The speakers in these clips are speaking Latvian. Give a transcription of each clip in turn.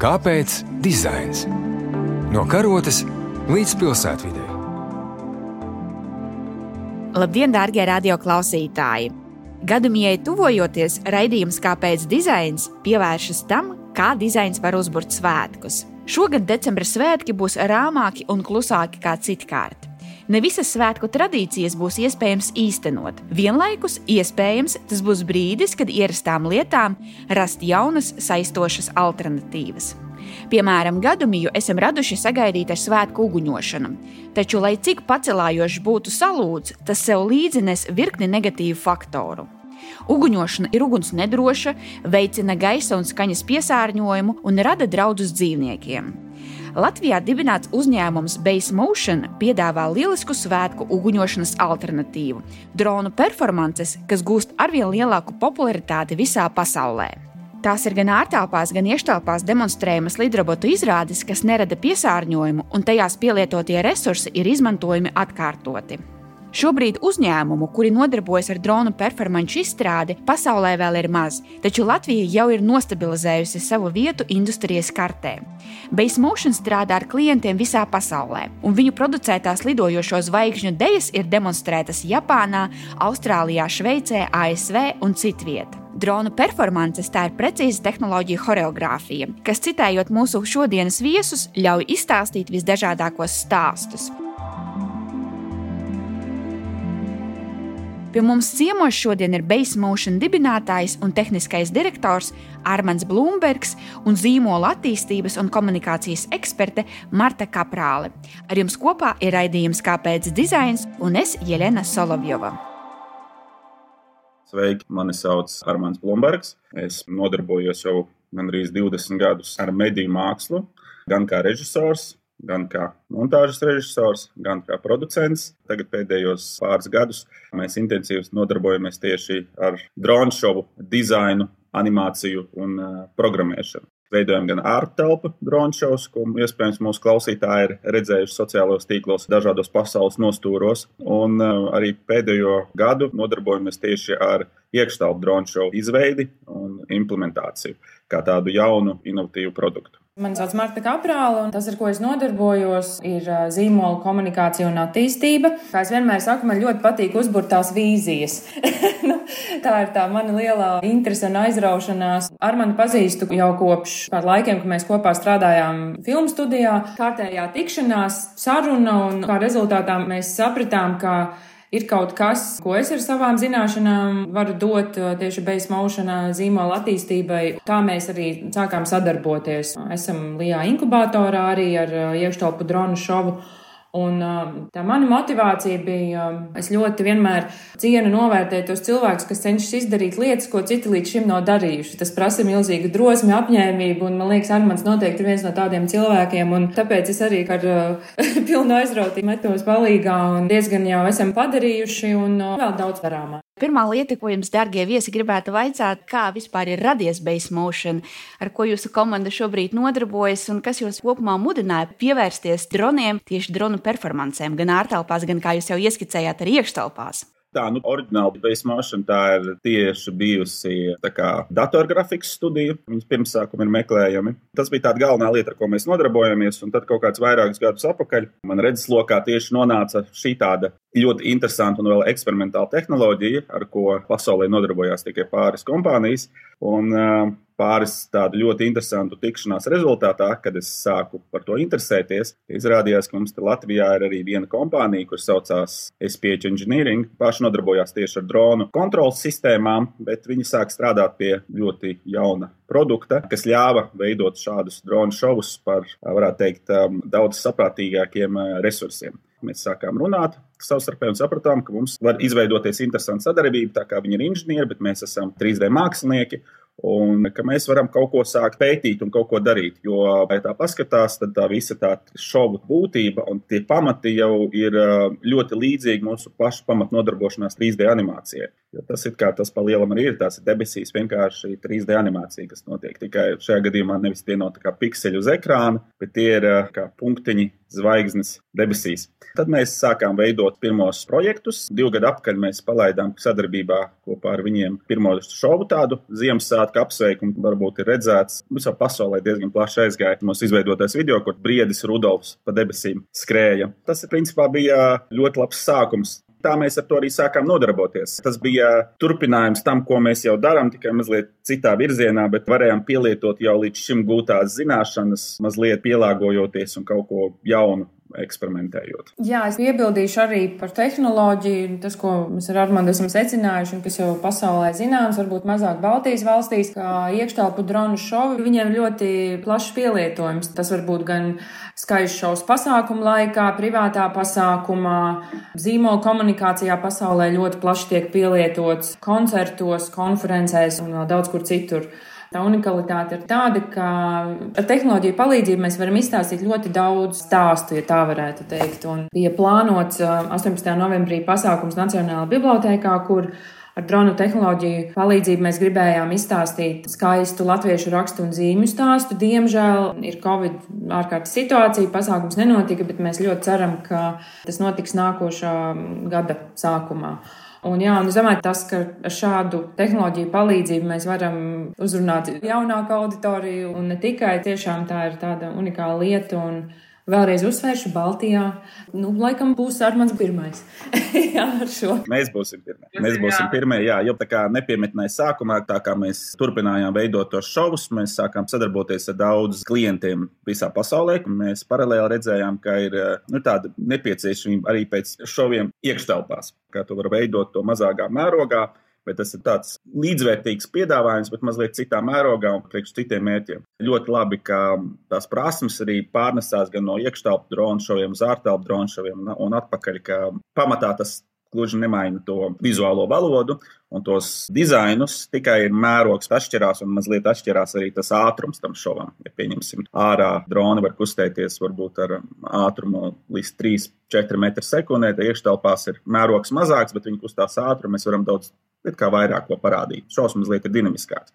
Kāpēc dizains? No karotes līdz pilsētvidē. Labdien, darbie radioklausītāji! Gadumijai tuvojoties, raidījums Kāpēc dizains pievēršas tam, kā dizains var uzburt svētkus. Šogad decembra svētki būs rāmāki un klusāki kā citkārt. Ne visas svētku tradīcijas būs iespējams īstenot. Vienlaikus, iespējams, tas būs brīdis, kad ierastām lietām rast jaunas, saistošas alternatīvas. Piemēram, gadumiju esam raduši sagaidīt ar svētku uguņošanu, taču, lai cik pacelājošs būtu salūts, tas sev līdzi nes virkni negatīvu faktoru. Uguņošana ir uguns nedroša, veicina gaisa un skaņas piesārņojumu un rada draudus dzīvniekiem. Latvijā dibināts uzņēmums Base Motion piedāvā lielisku svētku uguņošanas alternatīvu - dronu performances, kas gūst arvien lielāku popularitāti visā pasaulē. Tās ir gan ārtelpās, gan ieštelpās demonstrējamas lidrobotu izrādes, kas nerada piesārņojumu, un tajās pielietotie resursi ir izmantojami atkārtoti. Šobrīd uzņēmumu, kuri nodarbojas ar dronu performanču izstrādi, pasaulē vēl ir maz, taču Latvija jau ir nostabilizējusi savu vietu industrijas kartē. Base Motion strādā ar klientiem visā pasaulē, un viņu producētās lidojošo zvaigžņu dejas ir demonstrētas Japānā, Austrālijā, Šveicē, ASV un citvietā. Drona performances tā ir precīza tehnoloģija choreogrāfija, kas, citējot mūsu šodienas viesus, ļauj izstāstīt visdažādākos stāstus. Pie mums ciemos šodien ir Base Motion dibinātājs un tehniskais direktors Armāns Blūmbergs un zīmola attīstības un komunikācijas eksperte Marta Kaprāle. Ar jums kopā ir raidījums Kāpēc dizains un es Jelena Solovjova. Sveiki, mani sauc Armāns Blūmbergs. Es nodarbojos jau gandrīz 20 gadus ar mediju mākslu, gan kā režisors, gan kā montāžas režisors, gan kā producents. Tagad pēdējos pāris gadus mēs intensīvi nodarbojamies tieši ar dronu šovu dizainu, animāciju un uh, programmēšanu. Veidojam gan ārtelpu dronu šovus, ko iespējams mūsu klausītāji ir redzējuši sociālajos tīklos, dažādos pasaules nostūros. Un uh, arī pēdējo gadu nodarbojamies tieši ar iekštelpu dronu šovu izveidi un implementāciju kā tādu jaunu, inovatīvu produktu. Mani sauc Marta Kaprāla, un tas, ar ko es nodarbojos, ir zīmola komunikācija un attīstība. Kā es vienmēr saku, man ļoti patīk uzburt tās vīzijas. nu, tā ir tā mana lielā interese un aizraušanās. Ar mani pazīstu jau kopš kādu laikiem, kad mēs kopā strādājām filmu studijā. Kārtējā tikšanās, saruna, un kā rezultātā mēs sapratām, ka ir kaut kas, ko es ar savām zināšanām varu dot uh, tieši base motion zīmola attīstībai. Tā mēs arī sākām sadarboties. Esam Lijā inkubatorā arī ar uh, iekštelpu dronu šovu. Un um, tā mana motivācija bija, um, es ļoti vienmēr cienu novērtēt tos cilvēkus, kas cenšas izdarīt lietas, ko citi līdz šim nav darījuši. Tas prasa milzīgu drosmi, apņēmību, un man liekas, Armāns noteikti ir viens no tādiem cilvēkiem, un tāpēc es arī ar uh, pilnu aizrautību metos palīgā, un diezgan jau esam padarījuši, un uh, vēl daudz darāmā. Pirmā lieta, ko jums, darbie viesi, gribētu vaicāt, kā vispār ir radies Base Motion, ar ko jūsu komanda šobrīd nodarbojas un kas jūs kopumā mudināja pievērsties droniem, tieši dronu performancēm, gan ārtelpās, gan kā jūs jau ieskicējāt, arī iekštelpās. Tā, nu, oriģināli Base Motion tā ir tieši bijusi kā, datorgrafikas studija. Viņas pirmsākumi ir meklējami. Tas bija tā galvenā lieta, ar ko mēs nodarbojamies. Un tad kaut kāds vairākus gadus atpakaļ man redzeslokā tieši nonāca šī tāda ļoti interesanta un vēl eksperimentāla tehnoloģija, ar ko pasaulē nodarbojās tikai pāris kompānijas. Un, pāris tādu ļoti interesantu tikšanās rezultātā, kad es sāku par to interesēties, izrādījās, ka mums Latvijā ir arī viena kompānija, kas saucās SPH Engineering. Paši nodarbojās tieši ar dronu kontrolas sistēmām, bet viņi sāk strādāt pie ļoti jauna produkta, kas ļāva veidot šādus dronu šovus par, varētu teikt, daudz saprātīgākiem resursiem. Mēs sākām runāt savstarpēji un sapratām, ka mums var izveidoties interesanta sadarbība, tā kā viņi ir inženieri, bet mēs esam 3D mākslinieki un ka mēs varam kaut ko sākt pētīt un kaut ko darīt. Jo, ja tā paskatās, tad tā visa tā šovu būtība un tie pamati jau ir ļoti līdzīgi mūsu pašu pamatnodarbošanās 3D animācijai. Jo tas ir kā tas pa lielam arī ir. Tās ir debesīs vienkārši 3D animācija, kas notiek. Tikai šajā gadījumā nevis tie nav kā pikseļi uz ekrāna, bet tie ir kā punktiņi zvaigznes debesīs. Tad mēs sākām veidot pirmos projektus. Divu gadu atpakaļ mēs palaidām sadarbībā kopā ar viņiem pirmo šovu tādu Ziemassvētku apsveikumu. Varbūt ir redzēts, visā pasaulē diezgan plaši aizgāja mūsu izveidotais video, kur briedis Rudolfs pa debesīm skrēja. Tas, principā, bija ļoti labs sākums. Tā mēs ar to arī sākām nodarboties. Tas bija turpinājums tam, ko mēs jau darām, tikai mazliet citā virzienā, bet varējām pielietot jau līdz šim gūtās zināšanas, mazliet pielāgojoties un kaut ko jaunu eksperimentējot. Jā, es piebildīšu arī par tehnoloģiju. Tas, ko mēs ar Armānu esam secinājuši, un kas jau pasaulē zināms, varbūt mazāk Baltijas valstīs, kā iekštelpu dronu šovi, viņiem ļoti plašs pielietojums. Tas var būt gan skaists šovs pasākuma laikā, privātā pasākumā, zīmola komunikācijā pasaulē ļoti plaši tiek pielietots koncertos, konferencēs un vēl daudz kur citur. Tā unikalitāte ir tāda, ka ar tehnoloģiju palīdzību mēs varam izstāstīt ļoti daudz stāstu, ja tā varētu teikt. Un bija plānots 18. novembrī pasākums Nacionālajā bibliotēkā, kur ar dronu tehnoloģiju palīdzību mēs gribējām izstāstīt skaistu latviešu rakstu un zīmju stāstu. Diemžēl ir Covid ārkārtas situācija, pasākums nenotika, bet mēs ļoti ceram, ka tas notiks nākošā gada sākumā. Un, jā, un es domāju, tas, ka ar šādu tehnoloģiju palīdzību mēs varam uzrunāt jaunāku auditoriju, un ne tikai tiešām tā ir tāda unikāla lieta. Un, Vēlreiz uzsvēršu, Baltijā. Nu, laikam būs Armāns pirmais. jā, ar šo. Mēs būsim pirmie. Mēs būsim pirmie, jā, jo tā kā nepiemetnēja sākumā, tā kā mēs turpinājām veidot tos šovus, mēs sākām sadarboties ar daudz klientiem visā pasaulē. Mēs paralēli redzējām, ka ir nu, tāda nepieciešamība arī pēc šoviem iekštelpās, kā to var veidot to mazākā mērogā bet tas ir tāds līdzvērtīgs piedāvājums, bet mazliet citā mērogā un priekš citiem mērķiem. Ļoti labi, ka tās prasmes arī pārnesās gan no iekštelpu dronu šoviem uz ārtelpu dronu šoviem un atpakaļ, ka pamatā tas gluži nemaina to vizuālo valodu un tos dizainus, tikai mērogs atšķirās un mazliet atšķirās arī tas ātrums tam šovam. Ja pieņemsim, ārā droni var kustēties varbūt ar ātrumu līdz 3-4 m2, tad iekštelpās ir mērogs mazāks, bet viņi kustās ātri, mēs varam daudz bet kā vairāk ko parādīt. Šausmas mazliet ir dinamiskāks.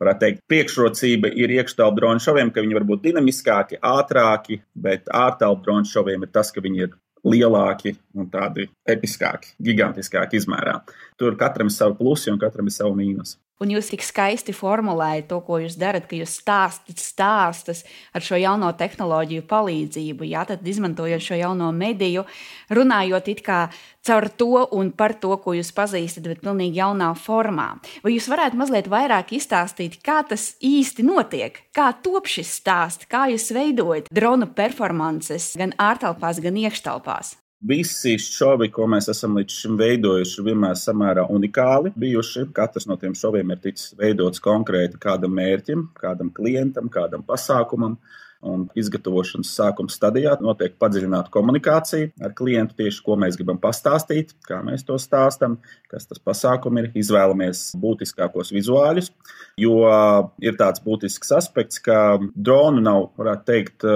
Varētu teikt, priekšrocība ir iekštelpu dronu šoviem, ka viņi var būt dinamiskāki, ātrāki, bet ārtelpu dronu šoviem ir tas, ka viņi ir lielāki un tādi episkāki, gigantiskāki izmērā. Tur katram ir savi plusi un katram ir savi mīnusi. Un jūs tik skaisti formulējat to, ko jūs darat, ka jūs stāstat stāstus ar šo jauno tehnoloģiju palīdzību, jā, tad izmantojot šo jauno mediju, runājot it kā caur to un par to, ko jūs pazīstat, bet pilnīgi jaunā formā. Vai jūs varētu mazliet vairāk izstāstīt, kā tas īsti notiek, kā top šis stāsts, kā jūs veidojat dronu performances gan ārtelpās, gan iekštelpās? Visi šovi, ko mēs esam līdz šim veidojuši, vienmēr samērā unikāli bijuši. Katrs no tiem šoviem ir ticis veidots konkrēti kādam mērķim, kādam klientam, kādam pasākumam. Un izgatavošanas sākuma stadijā notiek padziļināta komunikācija ar klientu tieši, ko mēs gribam pastāstīt, kā mēs to stāstām, kas tas pasākums ir. Izvēlamies būtiskākos vizuāļus, jo ir tāds būtisks aspekts, ka dronu nav, varētu teikt,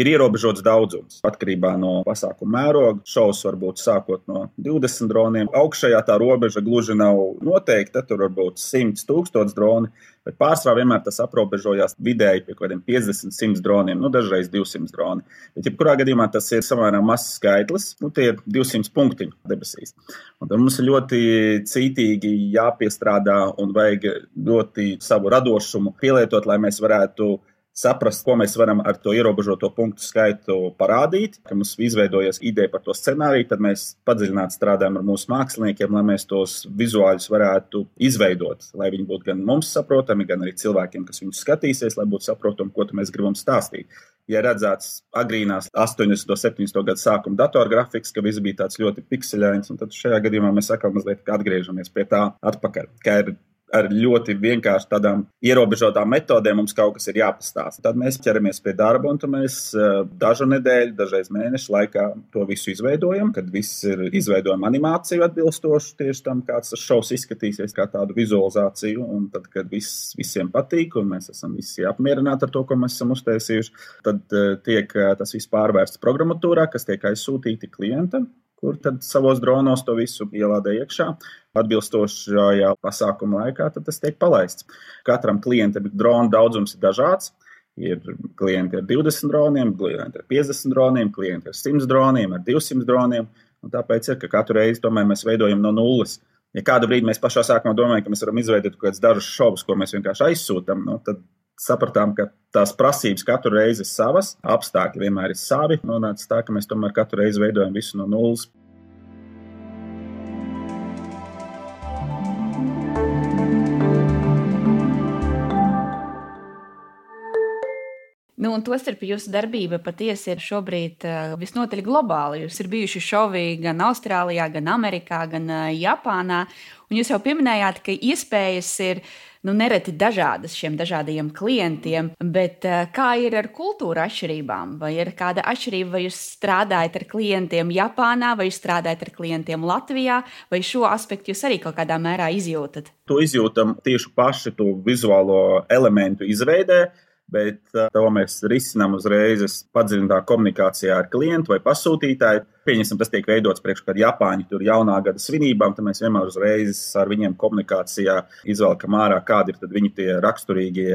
Ir ierobežots daudzums atkarībā no pasākuma mēroga. Šovs var būt sākot no 20 droniem. Augšējā tā robeža gluži nav noteikta. Tur var būt 100, 1000 droni, bet pārsvarā vienmēr tas aprobežojās vidēji pie kaut kādiem 50, 100 droniem, nu dažreiz 200 droni. Bet, jebkurā gadījumā tas ir samērā mazs skaitlis, nu tie ir 200 punktiņi debesīs. Un tad mums ir ļoti cītīgi jāpiestrādā un vajag ļoti savu radošumu pielietot, lai mēs varētu saprast, ko mēs varam ar to ierobežoto punktu skaitu parādīt. Kad mums izveidojas ideja par to scenāriju, tad mēs padziļināti strādājam ar mūsu māksliniekiem, lai mēs tos vizuāļus varētu izveidot, lai viņi būtu gan mums saprotami, gan arī cilvēkiem, kas viņus skatīsies, lai būtu saprotami, ko mēs gribam stāstīt. Ja redzēts agrīnās 80. un 70. gadu sākuma datorgrafiks, ka viss bija tāds ļoti pikseļains, tad šajā gadījumā mēs atkal mazliet atgriežamies pie tā atpakaļ. Kā ir ar ļoti vienkārši tādām ierobežotām metodēm mums kaut kas ir jāpastāsta. Tad mēs ķeramies pie darba, un mēs eh, dažu nedēļu, dažreiz mēnešu laikā to visu izveidojam, kad viss ir izveidojama animācija atbilstoši tieši tam, kāds tas šovs izskatīsies, kā tādu vizualizāciju. Un tad, kad viss, visiem patīk, un mēs esam visi apmierināti ar to, ko mēs esam uztaisījuši, tad uh, tiek uh, tas viss pārvērsts programmatūrā, kas tiek aizsūtīti klientam kur tad savos dronos to visu ielādē iekšā. Atbilstošajā pasākuma laikā tas tiek palaists. Katram klientam drona daudzums ir dažāds. Ir klienti ar 20 droniem, klienti ar 50 droniem, klienti ar 100 droniem, ar 200 droniem. Un tāpēc ir, ka katru reizi mēs veidojam no nulles. Ja kādu brīdi mēs pašā sākumā domājam, ka mēs varam izveidot kaut kādus dažus šovus, ko mēs vienkārši aizsūtām, nu, tad sapratām, ka tās prasības katru reizi ir savas, apstākļi vienmēr ir savi. Nonāca tā, ka mēs tomēr katru reizi veidojam visu no nulles. Nu, un tostarp jūsu darbība patiesi ir šobrīd uh, visnotaļ globāla. Jūs esat bijuši šovi gan Austrālijā, gan Amerikā, gan uh, Japānā. Un jūs jau pieminējāt, ka iespējas ir nu, nereti dažādas šiem dažādajiem klientiem, bet uh, kā ir ar kultūra atšķirībām? Vai ir kāda atšķirība, vai jūs strādājat ar klientiem Japānā, vai jūs strādājat ar klientiem Latvijā, vai šo aspektu jūs arī kaut kādā mērā izjūtat? To izjūtam tieši paši to vizuālo elementu izveidē bet uh, to mēs risinām uzreiz padziļinātā komunikācijā ar klientu vai pasūtītāju. Pieņemsim, tas tiek veidots priekš, kad Japāņi tur jaunā gada svinībām, tad mēs vienmēr uzreiz ar viņiem komunikācijā izvelkam ārā, kādi ir viņi tie raksturīgie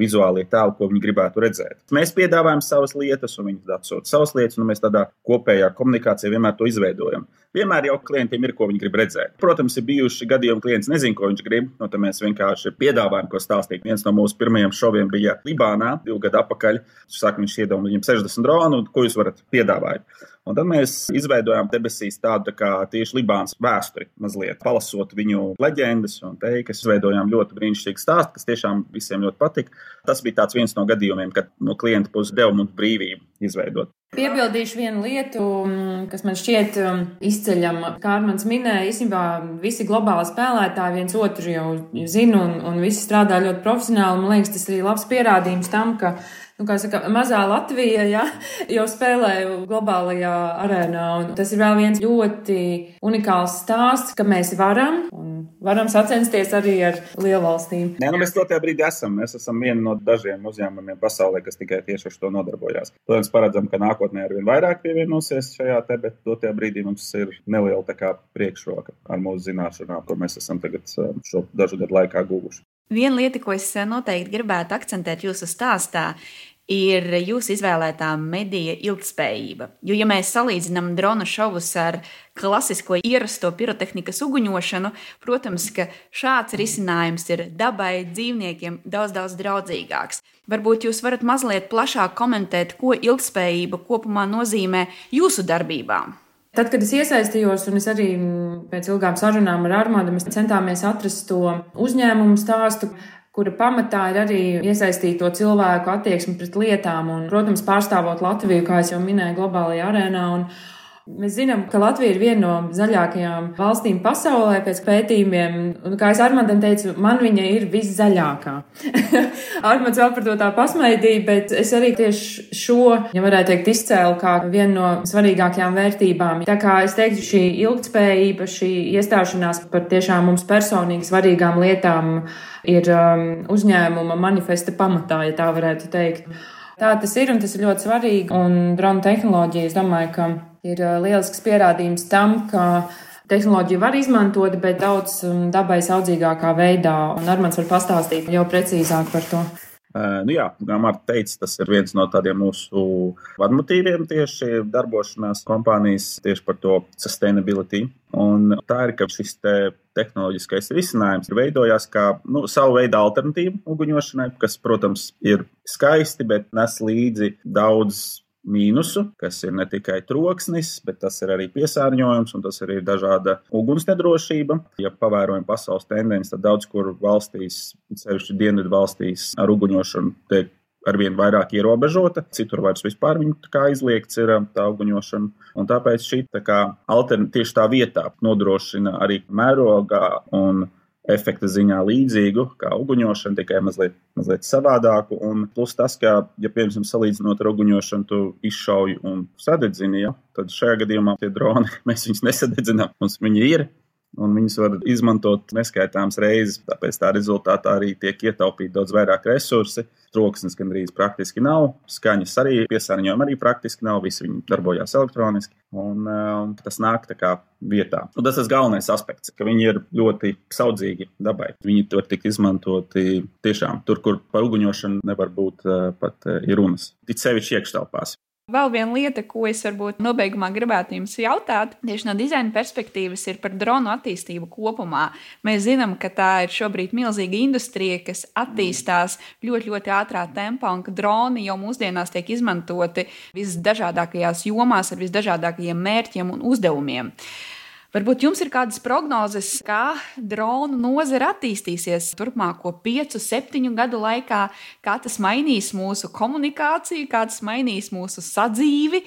vizuālie tēli, ko viņi gribētu redzēt. Mēs piedāvājam savas lietas, un viņi atsūta savas lietas, un mēs tādā kopējā komunikācijā vienmēr to izveidojam. Vienmēr jau klientiem ir, ko viņi grib redzēt. Protams, ir bijuši gadījumi, klients nezina, ko viņš grib. No, tad mēs vienkārši piedāvājam, ko stāstīt. Viens no mūsu pirmajiem šoviem bija Libānā, divu gadu atpakaļ. Saka, viņš iedomāja viņam 60 dronu, ko jūs varat piedāvāt. Un tad mēs izveidojām debesīs tādu tā kā tieši Libānas vēsturi, mazliet palasot viņu leģendas un teikas. Izveidojām ļoti brīnišķīgu stāstu, kas tiešām visiem ļoti patika. Tas bija viens no gadījumiem, kad no klienta puses deva mums brīvību izveidot. Piebildīšu vienu lietu, mm, kas man šķiet mm, izceļama. Kā Armāns minēja, īstenībā visi globāli spēlētāji viens otru jau zina un, un visi strādā ļoti profesionāli. Man liekas, tas ir labs pierādījums tam, ka nu, kā saka, mazā Latvija ja, jau spēlē globālajā arēnā. Tas ir vēl viens ļoti unikāls stāsts, ka mēs varam un varam sacensties arī ar lielvalstīm. Nē, nu mēs to tajā brīdī esam. Mēs esam viena no dažiem uzņēmumiem pasaulē, kas tikai tieši ar to nodarbojās. Protams, paredzam, ka nākotnē ar vien vairāk pievienosies šajā te, bet to tajā brīdī mums ir neliela kā, priekšroka ar mūsu zināšanām, ko mēs esam tagad um, šo dažu gadu laikā guvuši. Viena lieta, ko es noteikti gribētu akcentēt jūsu stāstā, ir jūsu izvēlētā medija ilgspējība. Jo, ja mēs salīdzinām drona šovus ar klasisko ierasto pirotehnikas uguņošanu, protams, ka šāds risinājums ir dabai, dzīvniekiem daudz, daudz draudzīgāks. Varbūt jūs varat mazliet plašāk komentēt, ko ilgspējība kopumā nozīmē jūsu darbībām. Tad, kad es iesaistījos, un es arī pēc ilgām sarunām ar Armānu, mēs centāmies atrast to uzņēmumu stāstu, kura pamatā ir arī iesaistīto cilvēku attieksme pret lietām un, protams, pārstāvot Latviju, kā jau minēju, globālajā arēnā. Un, Mēs zinām, ka Latvija ir viena no zaļākajām valstīm pasaulē pēc pētījumiem. Un, kā es Armandam teicu, man viņa ir viszaļākā. Armands vēl par to tā pasmaidīja, bet es arī tieši šo, ja varētu teikt, izcēlu kā vienu no svarīgākajām vērtībām. Tā kā es teiktu, šī ilgtspējība, šī iestāšanās par tiešām mums personīgi svarīgām lietām ir um, uzņēmuma manifesta pamatā, ja tā varētu teikt. Tā tas ir un tas ir ļoti svarīgi. Un drona tehnoloģija, es domāju, ka ir uh, lielisks pierādījums tam, ka tehnoloģiju var izmantot, bet daudz um, dabai saudzīgākā veidā. Un Armāns var pastāstīt jau precīzāk par to. Nu jā, kā Marta teica, tas ir viens no tādiem mūsu vadmotīviem tieši darbošanās kompānijas, tieši par to sustainability. Un tā ir, ka šis te tehnoloģiskais risinājums veidojās kā nu, savu veidu alternatīva uguņošanai, kas, protams, ir skaisti, bet nes līdzi daudz mīnusu, kas ir ne tikai troksnis, bet tas ir arī piesārņojums un tas arī ir dažāda uguns nedrošība. Ja pavērojam pasaules tendenci, tad daudz kur valstīs, sevišķi dienvidu valstīs, ar uguņošanu tiek arvien vairāk ierobežota, citur vairs vispār viņa kā izliegts ir um, tā uguņošana. Un tāpēc šī tā kā alternatīva tieši tā vietā nodrošina arī mērogā un efekta ziņā līdzīgu kā uguņošana, tikai mazliet, mazliet savādāku. Un plus tas, ka, ja, piemēram, salīdzinot ar uguņošanu, tu izšauj un sadedzini, ja, tad šajā gadījumā tie droni mēs viņus nesadedzinām. Mums viņi ir, un viņas var izmantot neskaitāmas reizes. Tāpēc tā rezultātā arī tiek ietaupīti daudz vairāk resursi. Troksnis gandrīz praktiski nav, skaņas arī piesārņojuma arī praktiski nav, visi viņi darbojās elektroniski. Un, um, tas nāk tā kā vietā. Un tas ir galvenais aspekts, ka viņi ir ļoti saudzīgi dabai. Viņi var tikt izmantoti tiešām tur, kur par uguņošanu nevar būt pat runas. Tic sevišķi iekštelpās. Vēl viena lieta, ko es varbūt nobeigumā gribētu jums jautāt, tieši no dizaina perspektīvas, ir par dronu attīstību kopumā. Mēs zinām, ka tā ir šobrīd milzīga industrija, kas attīstās ļoti, ļoti ātrā tempā, un ka droni jau mūsdienās tiek izmantoti visdažādākajās jomās ar visdažādākajiem mērķiem un uzdevumiem. Varbūt jums ir kādas prognozes, kā dronu nozare attīstīsies turpmāko 5, 7 gadu laikā, kā tas mainīs mūsu komunikāciju, kā tas mainīs mūsu sadzīvi,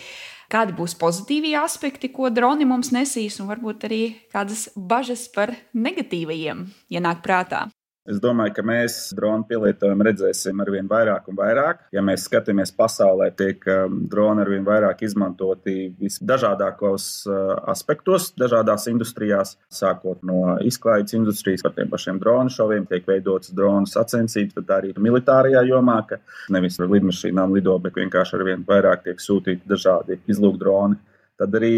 kādi būs pozitīvie aspekti, ko droni mums nesīs, un varbūt arī kādas bažas par negatīvajiem ienāk prātā. Es domāju, ka mēs dronu pielietojumu redzēsim ar vien vairāk un vairāk. Ja mēs skatāmies pasaulē, tiek um, droni ar vien vairāk izmantoti visdažādākos uh, aspektos, dažādās industrijās, sākot no izklaides industrijas, par tiem pašiem dronu šoviem, tiek veidotas dronu sacensības, tad arī militārajā jomā, ka nevis ar lidmašīnām lido, bet vienkārši ar vien vairāk tiek sūtīti dažādi izlūkdroni. Tad arī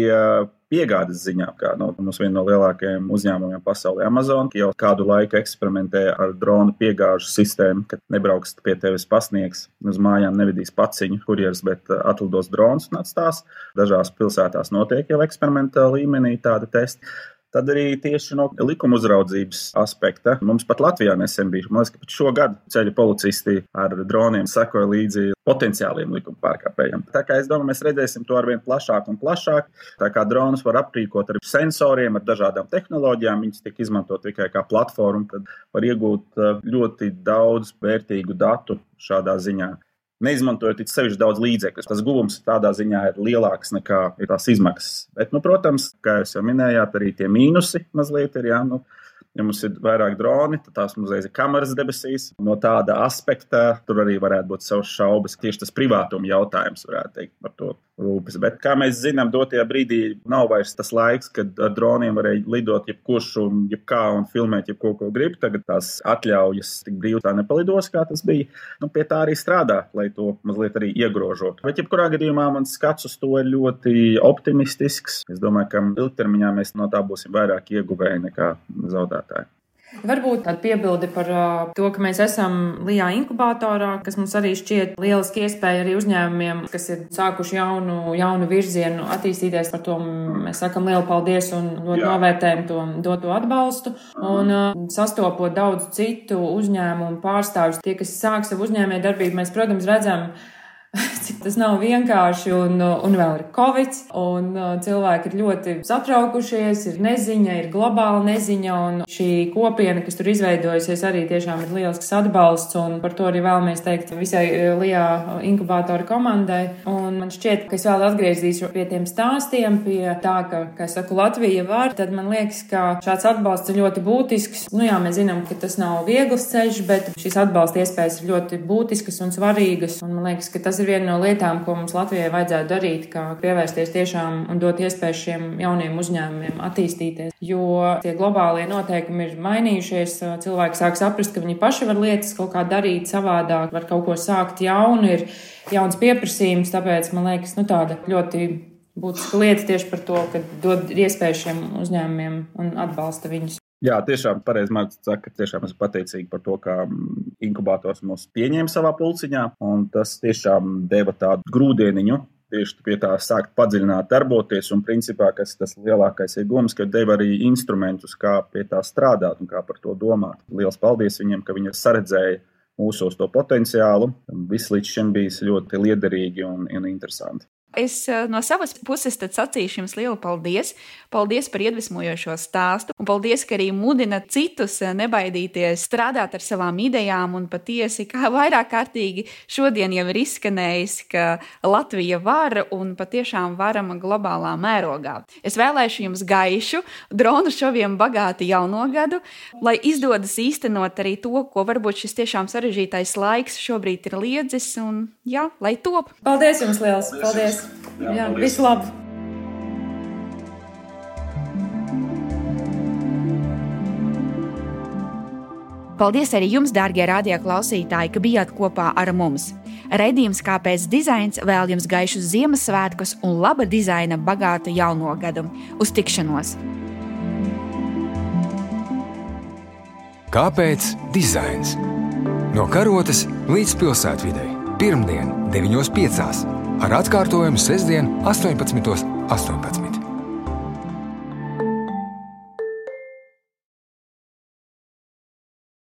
piegādes ziņā, kā no, mums viena no lielākajiem uzņēmumiem pasaulē, Amazon, jau kādu laiku eksperimentē ar dronu piegāžu sistēmu, kad nebrauks pie tevis pasniegs uz mājām, nevedīs paciņu, kurjeris, bet atlidos drons un atstās. Dažās pilsētās notiek jau eksperimentāla līmenī tāda testa. Tad arī tieši no likuma uzraudzības aspekta mums pat Latvijā nesen bija. Man liekas, ka pat šogad ceļu policisti ar droniem sekoja līdzi potenciāliem likuma pārkāpējiem. Tā kā es domāju, mēs redzēsim to arvien plašāk un plašāk. Tā kā dronus var aprīkot ar sensoriem, ar dažādām tehnoloģijām, viņas tiek izmantot tikai kā platforma, tad var iegūt uh, ļoti daudz vērtīgu datu šādā ziņā neizmantojot sevišķi daudz līdzekļu. Tas guvums tādā ziņā ir lielāks nekā ir tās izmaksas. Bet, nu, protams, kā jūs jau minējāt, arī tie mīnusi mazliet ir. Jā, nu, Ja mums ir vairāk droni, tad tās uzreiz ir kameras debesīs. No tāda aspekta tur arī varētu būt savas šaubas. Tieši tas privātuma jautājums varētu teikt par to rūpes. Bet, kā mēs zinām, dotajā brīdī nav vairs tas laiks, kad ar droniem varēja lidot jebkurš un jebkā un filmēt jebko, ko grib. Tagad tās atļaujas tik brīvi tā nepalidos, kā tas bija. Nu, pie tā arī strādā, lai to mazliet arī iegrožotu. Bet, jebkurā gadījumā, mans skats uz to ir ļoti optimistisks. Es domāju, ka ilgtermiņā mēs no tā būsim vairāk ieguvēji nekā zaudētāji. Varbūt tāda piebilde par uh, to, ka mēs esam Lijā inkubatorā, kas mums arī šķiet lieliski iespēja arī uzņēmumiem, kas ir sākuši jaunu, jaunu virzienu attīstīties. Par to mēs sakam lielu paldies un ļoti novērtējam to doto atbalstu. Un uh, sastopot daudz citu uzņēmumu pārstāvjus, tie, kas sāk savu uzņēmē darbību, mēs, protams, redzam, cik tas nav vienkārši, un, un vēl ir covid, un uh, cilvēki ir ļoti satraukušies, ir neziņa, ir globāla neziņa, un šī kopiena, kas tur izveidojusies, arī tiešām ir lielisks atbalsts, un par to arī vēlamies teikt visai uh, Lijā inkubātora komandai. Un man šķiet, ka es vēl atgriezīšu pie tiem stāstiem, pie tā, ka, kā es saku, Latvija var, tad man liekas, ka šāds atbalsts ir ļoti būtisks. Nu jā, mēs zinām, ka tas nav viegls ceļš, bet šīs atbalsta iespējas ir ļoti būtiskas un svarīgas, un man liekas, ka tas ir ir viena no lietām, ko mums Latvijai vajadzētu darīt, kā pievērsties tiešām un dot iespēju šiem jauniem uzņēmumiem attīstīties. Jo tie globālie noteikumi ir mainījušies, cilvēki sāk saprast, ka viņi paši var lietas kaut kā darīt savādāk, var kaut ko sākt jaunu, ir jauns pieprasījums, tāpēc man liekas, nu tāda ļoti būtiska lieta tieši par to, ka dod iespēju šiem uzņēmumiem un atbalsta viņus. Jā, tiešām pareizi Mārcis saka, ka tiešām esmu pateicīgi par to, ka mm, inkubators mūs pieņēma savā pulciņā, un tas tiešām deva tādu grūdieniņu. Tieši pie tā sākt padziļināt, darboties, un principā tas, tas lielākais iegūms, ka deva arī instrumentus, kā pie tā strādāt un kā par to domāt. Lielas paldies viņiem, ka viņi ir saredzējuši mūsos to potenciālu. Viss līdz šim bijis ļoti liederīgi un, un interesanti. Es eh, no savas puses sacīšu jums lielu paldies. Paldies par iedvesmojošo stāstu, un paldies, ka arī mudina citus eh, nebaidīties strādāt ar savām idejām. Un patiesi, kā vairāk kārtīgi šodien jau ir izskanējis, ka Latvija var un patiešām varam globālā mērogā. Es vēlēšu jums gaišu, dronu šoviem bagāti jauno gadu, lai izdodas īstenot arī to, ko varbūt šis tiešām sarežģītais laiks šobrīd ir liedzis, un jā, lai top. Paldies jums liels! Paldies! Jā, Jā visu labu! Paldies arī jums, dārgie radioklausītāji, ka bijāt kopā ar mums. Redījums Kāpēc dizains vēl jums gaišus Ziemassvētkus un laba dizaina bagātu jauno gadu. Uz tikšanos! Kāpēc dizains? No karotes līdz pilsētvidē. Pirmdien, 9.5. ar atkārtojumu sestdien, 18.18. 18.